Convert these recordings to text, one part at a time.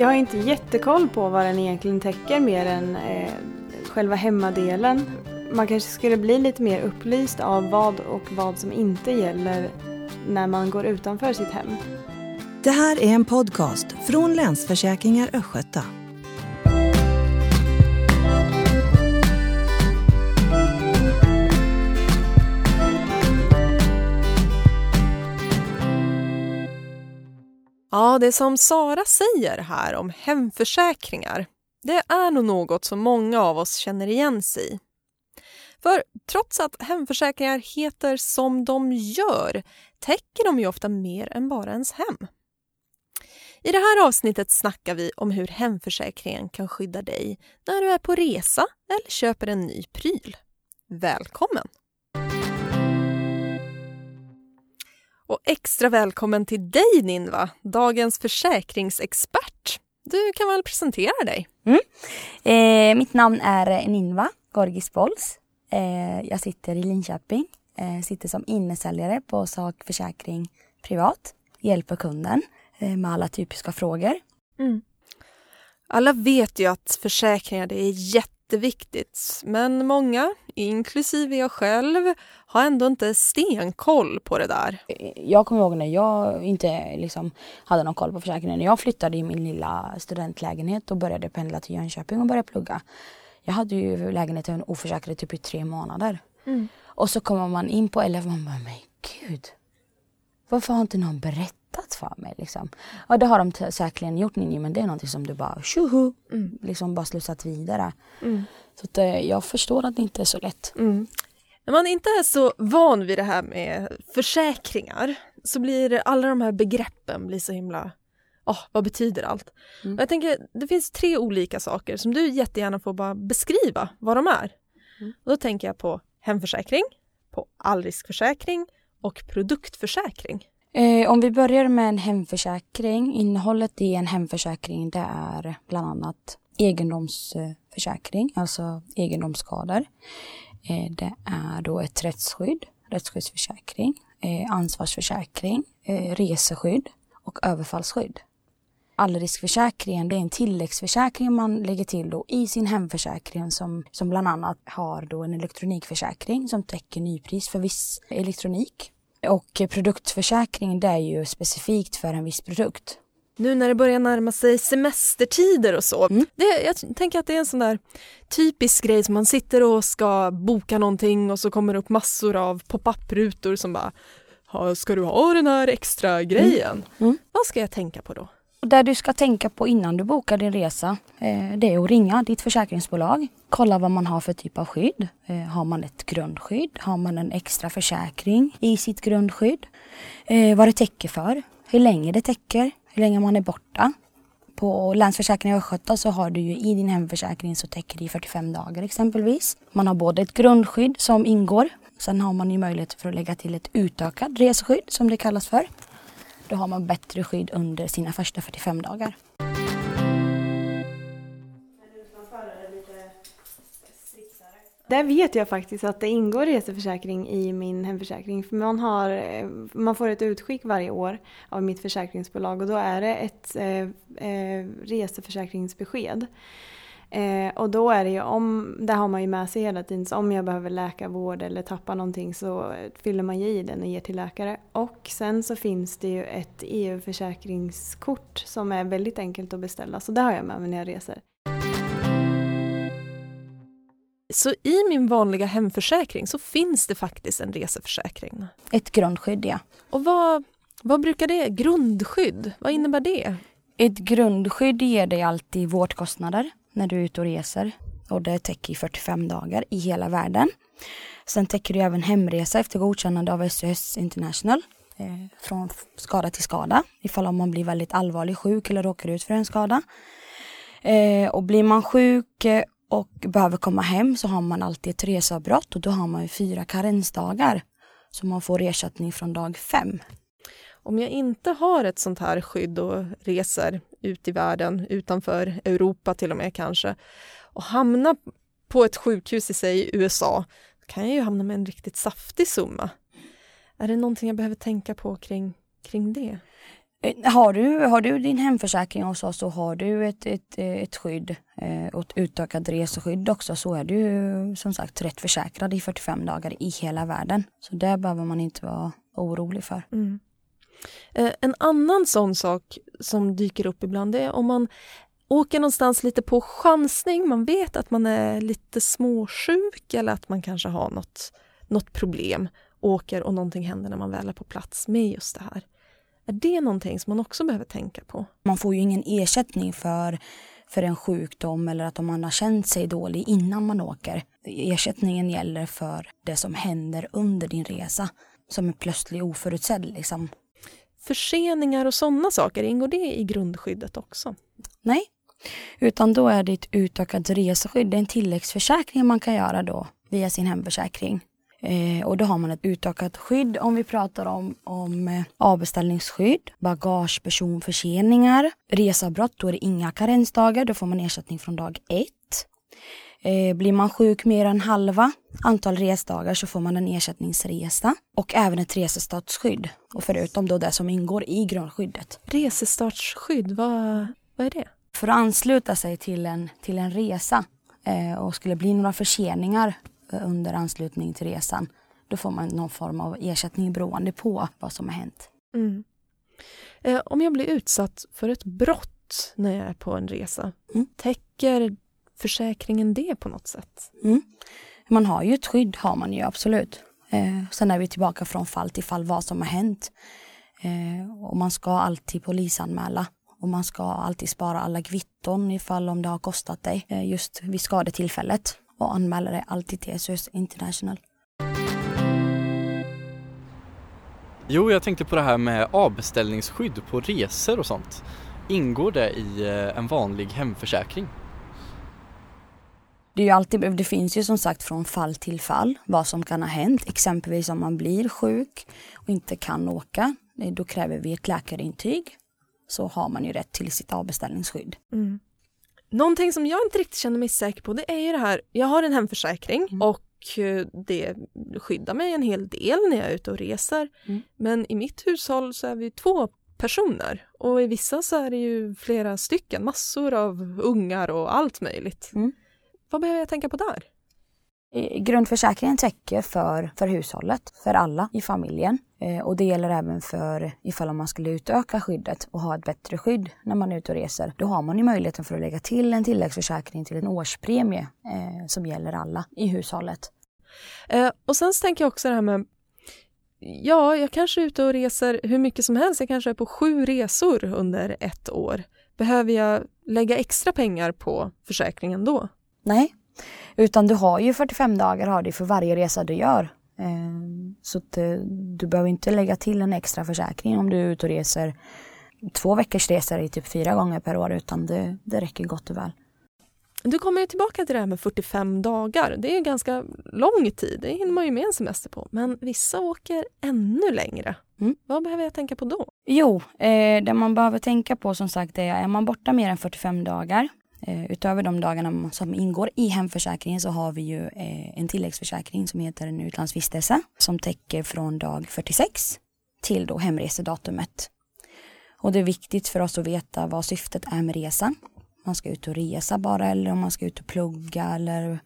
Jag har inte jättekoll på vad den egentligen täcker mer än eh, själva hemmadelen. Man kanske skulle bli lite mer upplyst av vad och vad som inte gäller när man går utanför sitt hem. Det här är en podcast från Länsförsäkringar Östgöta. Ja, det som Sara säger här om hemförsäkringar, det är nog något som många av oss känner igen sig i. För trots att hemförsäkringar heter som de gör täcker de ju ofta mer än bara ens hem. I det här avsnittet snackar vi om hur hemförsäkringen kan skydda dig när du är på resa eller köper en ny pryl. Välkommen! Och extra välkommen till dig Ninva, dagens försäkringsexpert. Du kan väl presentera dig? Mm. Eh, mitt namn är Ninva Gorgis Bols. Eh, jag sitter i Linköping, eh, sitter som innesäljare på Sak Försäkring Privat, hjälper kunden eh, med alla typiska frågor. Mm. Alla vet ju att försäkringar det är jätteviktigt, men många, inklusive jag själv, har ändå inte stenkoll på det där. Jag kommer ihåg när jag inte liksom hade någon koll på försäkringen. När jag flyttade i min lilla studentlägenhet och började pendla till Jönköping och började plugga. Jag hade ju lägenheten oförsäkrad typ i tre månader. Mm. Och så kommer man in på LF och man bara, men gud. Varför har inte någon berättat för mig liksom? Ja det har de säkerligen gjort Ninni men det är någonting som du bara tjoho, mm. liksom bara slussat vidare. Mm. Så att, eh, jag förstår att det inte är så lätt. Mm. När man inte är så van vid det här med försäkringar så blir alla de här begreppen blir så himla oh, vad betyder allt? Mm. jag tänker, det finns tre olika saker som du jättegärna får bara beskriva vad de är. Mm. Och då tänker jag på hemförsäkring, på allriskförsäkring och produktförsäkring. Eh, om vi börjar med en hemförsäkring. Innehållet i en hemförsäkring det är bland annat egendomsförsäkring, alltså egendomsskador. Eh, det är då ett rättsskydd, rättsskyddsförsäkring, eh, ansvarsförsäkring, eh, reseskydd och överfallsskydd. Allriskförsäkringen det är en tilläggsförsäkring man lägger till då i sin hemförsäkring som, som bland annat har då en elektronikförsäkring som täcker nypris för viss elektronik. Och produktförsäkring det är ju specifikt för en viss produkt. Nu när det börjar närma sig semestertider och så. Mm. Det, jag tänker att det är en sån där typisk grej som man sitter och ska boka någonting och så kommer det upp massor av pop-up-rutor som bara Ska du ha den här extra grejen? Mm. Mm. Vad ska jag tänka på då? Det du ska tänka på innan du bokar din resa eh, det är att ringa ditt försäkringsbolag. Kolla vad man har för typ av skydd. Eh, har man ett grundskydd? Har man en extra försäkring i sitt grundskydd? Eh, vad det täcker för? Hur länge det täcker? Hur länge man är borta? På Länsförsäkringar i Östgöta så har du ju i din hemförsäkring så täcker det i 45 dagar exempelvis. Man har både ett grundskydd som ingår. Sen har man ju möjlighet för att lägga till ett utökat reseskydd som det kallas för. Då har man bättre skydd under sina första 45 dagar. Där vet jag faktiskt att det ingår reseförsäkring i min hemförsäkring. För man, har, eh, man får ett utskick varje år av mitt försäkringsbolag och då är det ett eh, eh reseförsäkringsbesked. Eh, och då är det ju om, det har man ju med sig hela tiden, så om jag behöver läkarvård eller tappar någonting så fyller man i den och ger till läkare. Och sen så finns det ju ett EU-försäkringskort som är väldigt enkelt att beställa, så det har jag med mig när jag reser. Så i min vanliga hemförsäkring så finns det faktiskt en reseförsäkring? Ett grundskydd, ja. Och vad, vad brukar det, grundskydd, vad innebär det? Ett grundskydd ger dig alltid vårdkostnader när du är ute och reser. Och det täcker 45 dagar i hela världen. Sen täcker du även hemresa efter godkännande av SOS International. Eh, från skada till skada. Ifall om man blir väldigt allvarligt sjuk eller råkar ut för en skada. Eh, och blir man sjuk eh, och behöver komma hem så har man alltid ett reseavbrott och då har man ju fyra karensdagar. Så man får ersättning från dag fem. Om jag inte har ett sånt här skydd och reser ut i världen, utanför Europa till och med kanske, och hamna på ett sjukhus i sig USA, kan jag ju hamna med en riktigt saftig summa. Är det någonting jag behöver tänka på kring, kring det? Eh, har du, har du din hemförsäkring hos oss så har du ett, ett, ett skydd eh, och ett utökat reseskydd också så är du som sagt rätt försäkrad i 45 dagar i hela världen. Så det behöver man inte vara orolig för. Mm. Eh, en annan sån sak som dyker upp ibland är om man åker någonstans lite på chansning, man vet att man är lite småsjuk eller att man kanske har något, något problem, åker och någonting händer när man väl är på plats med just det här. Är det någonting som man också behöver tänka på? Man får ju ingen ersättning för, för en sjukdom eller att om man har känt sig dålig innan man åker. Ersättningen gäller för det som händer under din resa som är plötsligt oförutsedd. Liksom. Förseningar och sådana saker, ingår det i grundskyddet också? Nej, utan då är det ett utökat reseskydd. Det är en tilläggsförsäkring man kan göra då via sin hemförsäkring. Eh, och då har man ett utökat skydd om vi pratar om, om eh, avbeställningsskydd, bagage, personförseningar, reseavbrott, då är det inga karensdagar, då får man ersättning från dag ett. Eh, blir man sjuk mer än halva antal resdagar så får man en ersättningsresa och även ett resestartsskydd. Och förutom då det som ingår i grundskyddet. Resestartsskydd, vad, vad är det? För att ansluta sig till en, till en resa eh, och skulle bli några förseningar eh, under anslutning till resan då får man någon form av ersättning beroende på vad som har hänt. Mm. Eh, om jag blir utsatt för ett brott när jag är på en resa, mm. täcker försäkringen det på något sätt? Mm. Man har ju ett skydd, har man ju absolut. Eh, sen är vi tillbaka från fall till fall vad som har hänt. Eh, och man ska alltid polisanmäla och man ska alltid spara alla kvitton ifall om det har kostat dig eh, just vid skadetillfället och anmäla det alltid till SOS International. Jo, jag tänkte på det här med avbeställningsskydd på resor och sånt. Ingår det i eh, en vanlig hemförsäkring? Det, är ju alltid, det finns ju som sagt från fall till fall vad som kan ha hänt. Exempelvis om man blir sjuk och inte kan åka. Då kräver vi ett läkarintyg så har man ju rätt till sitt avbeställningsskydd. Mm. Någonting som jag inte riktigt känner mig säker på det är ju det här, jag har en hemförsäkring mm. och eh, det skyddar mig en hel del när jag är ute och reser. Mm. Men i mitt hushåll så är vi två personer och i vissa så är det ju flera stycken, massor av ungar och allt möjligt. Mm. Vad behöver jag tänka på där? Grundförsäkringen täcker för, för hushållet, för alla i familjen. Eh, och det gäller även för ifall man skulle utöka skyddet och ha ett bättre skydd när man är ute och reser. Då har man ju möjligheten för att lägga till en tilläggsförsäkring till en årspremie eh, som gäller alla i hushållet. Eh, och sen så tänker jag också det här med Ja, jag kanske är ute och reser hur mycket som helst. Jag kanske är på sju resor under ett år. Behöver jag lägga extra pengar på försäkringen då? Nej, utan du har ju 45 dagar har du för varje resa du gör. Eh, så eh, du behöver inte lägga till en extra försäkring om du är ute och reser två veckors resor i typ fyra gånger per år utan det, det räcker gott och väl. Du kommer tillbaka till det här med 45 dagar. Det är ganska lång tid, det hinner man ju med en semester på. Men vissa åker ännu längre. Mm. Vad behöver jag tänka på då? Jo, eh, det man behöver tänka på som sagt är, är man borta mer än 45 dagar Eh, utöver de dagarna som ingår i hemförsäkringen så har vi ju eh, en tilläggsförsäkring som heter en utlandsvistelse som täcker från dag 46 till då hemresedatumet. Och det är viktigt för oss att veta vad syftet är med resan. Man ska ut och resa bara eller om man ska ut och plugga eller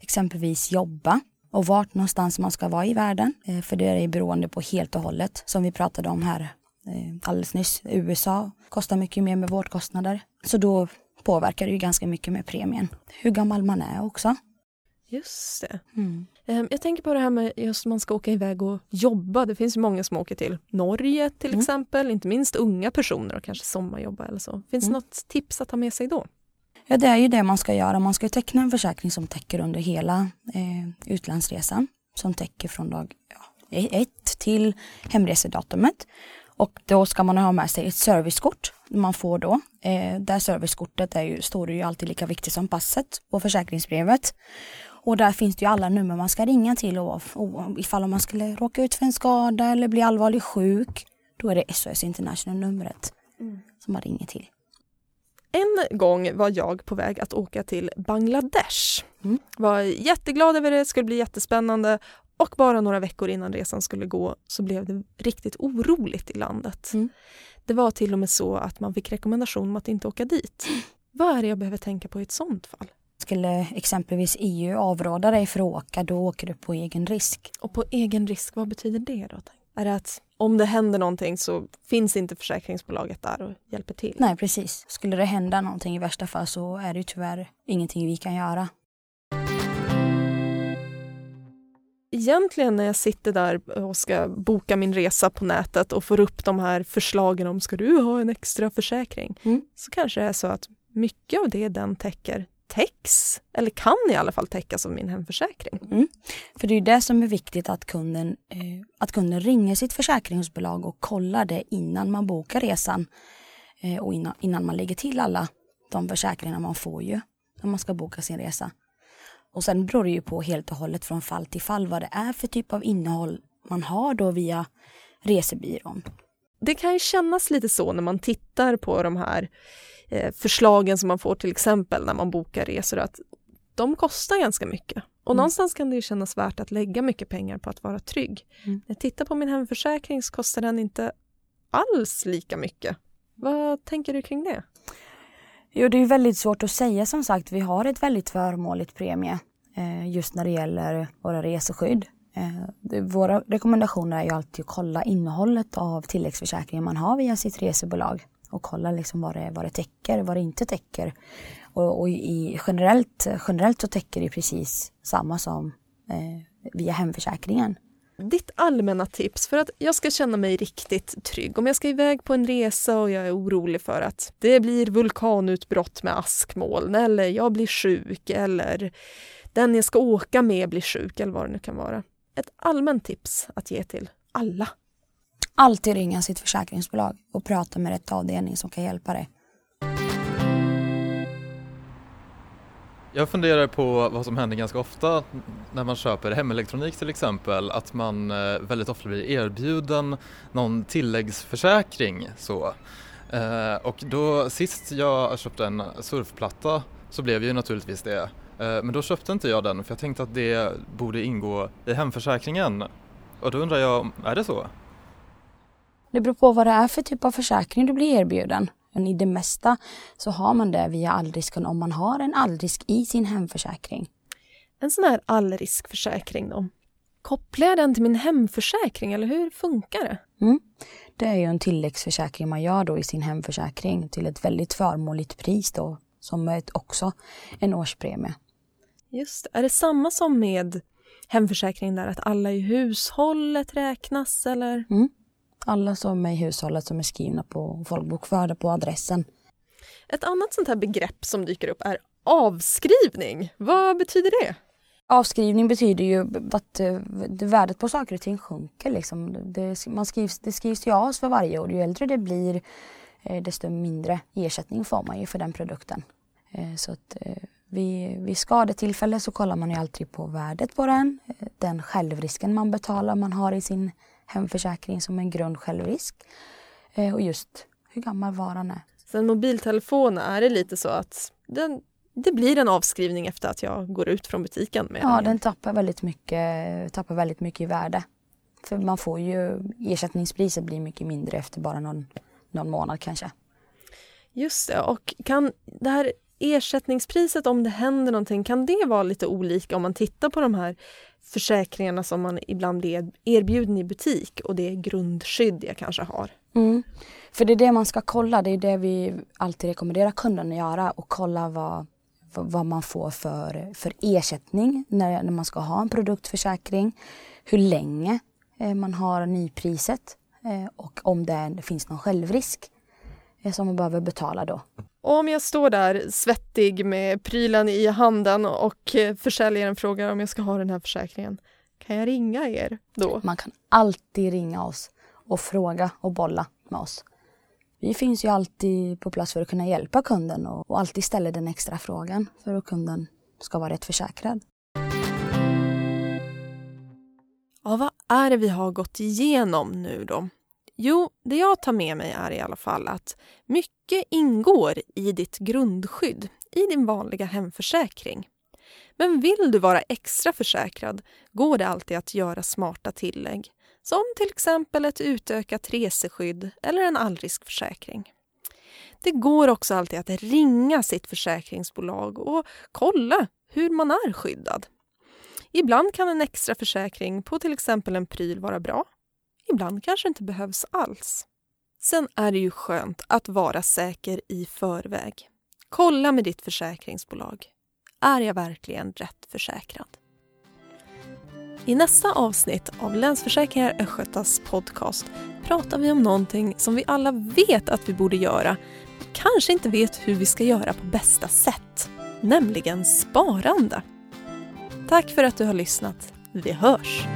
exempelvis jobba och vart någonstans man ska vara i världen. Eh, för det är beroende på helt och hållet som vi pratade om här eh, alldeles nyss. USA kostar mycket mer med vårdkostnader. Så då påverkar det ju ganska mycket med premien. Hur gammal man är också. Just det. Mm. Ehm, jag tänker på det här med just man ska åka iväg och jobba. Det finns ju många som åker till Norge till mm. exempel, inte minst unga personer och kanske sommarjobba eller så. Finns mm. något tips att ta med sig då? Ja, det är ju det man ska göra. Man ska teckna en försäkring som täcker under hela eh, utlandsresan. Som täcker från dag ja, ett till hemresedatumet. Och då ska man ha med sig ett servicekort man får då. Eh, där servicekortet är ju, står det ju alltid lika viktigt som passet på försäkringsbrevet. Och där finns det ju alla nummer man ska ringa till och, och ifall man skulle råka ut för en skada eller bli allvarligt sjuk. Då är det SOS International-numret mm. som man ringer till. En gång var jag på väg att åka till Bangladesh. Mm. Var jätteglad över det, skulle bli jättespännande Och bara några veckor innan resan skulle gå så blev det riktigt oroligt i landet. Mm. Det var till och med så att man fick rekommendation om att inte åka dit. Vad är det jag behöver tänka på i ett sånt fall? Skulle exempelvis EU avråda dig för att åka, då åker du på egen risk. Och på egen risk, vad betyder det då? Är det att om det händer någonting så finns inte försäkringsbolaget där och hjälper till? Nej, precis. Skulle det hända någonting i värsta fall så är det ju tyvärr ingenting vi kan göra. Egentligen när jag sitter där och ska boka min resa på nätet och får upp de här förslagen om ska du ha en extra försäkring? Mm. Så kanske det är så att mycket av det den täcker täcks, eller kan i alla fall täckas av min hemförsäkring. För det är ju det som är viktigt att kunden, eh, att kunden ringer sitt försäkringsbolag och kollar det innan man bokar resan eh, och innan, innan man lägger till alla de försäkringar man får ju när man ska boka sin resa. Och sen beror det ju på helt och hållet från fall till fall vad det är för typ av innehåll man har då via resebyrån. Det kan ju kännas lite så när man tittar på de här eh, förslagen som man får till exempel när man bokar resor att de kostar ganska mycket. Och Mm. någonstans kan det ju kännas värt att lägga mycket pengar på att vara trygg. Mm. När jag tittar på min hemförsäkring så kostar den inte alls lika mycket. Vad tänker du kring det? Jo, det är väldigt svårt att säga som sagt. Vi har ett väldigt förmånligt premie eh, just när det gäller våra reseskydd. Eh, våra rekommendationer är ju alltid att kolla innehållet av tilläggsförsäkringen man har via sitt resebolag och kolla liksom vad, det, vad det täcker, vad det inte täcker. Och, och i, generellt, generellt så täcker det precis samma som eh, via hemförsäkringen. Ditt allmänna tips för att jag ska känna mig riktigt trygg om jag ska iväg på en resa och jag är orolig för att det blir vulkanutbrott med askmoln eller jag blir sjuk eller den jag ska åka med blir sjuk eller vad det nu kan vara. Ett allmänt tips att ge till alla. Alltid ringa sitt försäkringsbolag och prata med rätt avdelning som kan hjälpa dig. Jag funderar på vad som händer ganska ofta när man köper hemelektronik till exempel, att man eh, väldigt ofta blir erbjuden någon tilläggsförsäkring. Så. Eh, och då sist jag köpte en surfplatta så blev ju naturligtvis det. Eh, men då köpte inte jag den för jag tänkte att det borde ingå i hemförsäkringen. Och då undrar jag, är det så? Det beror på vad det är för typ av försäkring du blir erbjuden. Men i det mesta så har man det via allrisken om man har en allrisk i sin hemförsäkring. En sån här allriskförsäkring då. Kopplar jag den till min hemförsäkring eller hur funkar det? Det är ju en tilläggsförsäkring man gör då i sin hemförsäkring till ett väldigt förmånligt pris då som är också en årspremie. Just det. Är det samma som med hemförsäkring där att alla i hushållet räknas eller? Alla som är i hushållet som är skrivna på folkbokförda på adressen. Ett annat sånt här begrepp som dyker upp är avskrivning. Vad betyder det? Avskrivning betyder ju att eh, det värdet på saker och ting sjunker. Liksom. Det, man skrivs, det skrivs ju av för varje år. Ju äldre det blir eh, desto mindre ersättning får man ju för den produkten. Eh, Så att vid, vid skadetillfälle så kollar man ju alltid på värdet på den. Den självrisken man betalar man har i sin hemförsäkring som en grund självrisk. Eh, Och just hur gammal varan är. Sen mobiltelefon är det lite så att den, det blir en avskrivning efter att jag går ut från butiken med Ja, den. den tappar väldigt mycket, tappar väldigt mycket i värde. För man får ju, ersättningspriset blir mycket mindre efter bara någon, någon månad kanske. Just det, och kan det här ersättningspriset om det händer någonting, kan det vara lite olika om man tittar på de här försäkringarna som man ibland blir erbjuden i butik och det grundskydd jag kanske har? Mm. För det är det man ska kolla, det är det vi alltid rekommenderar kunden att göra och kolla vad, vad man får för, för ersättning när, när man ska ha en produktförsäkring. Hur länge eh, man har nypriset eh, och om det finns någon självrisk som man behöver betala då. Och om jag står där svettig med prylen i handen och eh, försäljaren frågar om jag ska ha den här försäkringen, kan jag ringa er då? Man kan alltid ringa oss och fråga och bolla med oss. Vi finns ju alltid på plats för att kunna hjälpa kunden och, och alltid ställa den extra frågan för att kunden ska vara rätt försäkrad. Ja, vad är det vi har gått igenom nu då? Jo, det jag tar med mig är i alla fall att mycket ingår i ditt grundskydd, i din vanliga hemförsäkring. Men vill du vara extra försäkrad går det alltid att göra smarta tillägg som till exempel ett utökat reseskydd eller en allriskförsäkring. Det går också alltid att ringa sitt försäkringsbolag och kolla hur man är skyddad. Ibland kan en extra försäkring på till exempel en pryl vara bra. Ibland kanske inte behövs alls. Sen är det ju skönt att vara säker i förväg. Kolla med ditt försäkringsbolag. Är jag verkligen rätt försäkrad? I nästa avsnitt av Länsförsäkringar Östgötas podcast pratar vi om någonting som vi alla vet att vi borde göra men kanske inte vet hur vi ska göra på bästa sätt, nämligen sparande. Tack för att du har lyssnat. Vi hörs!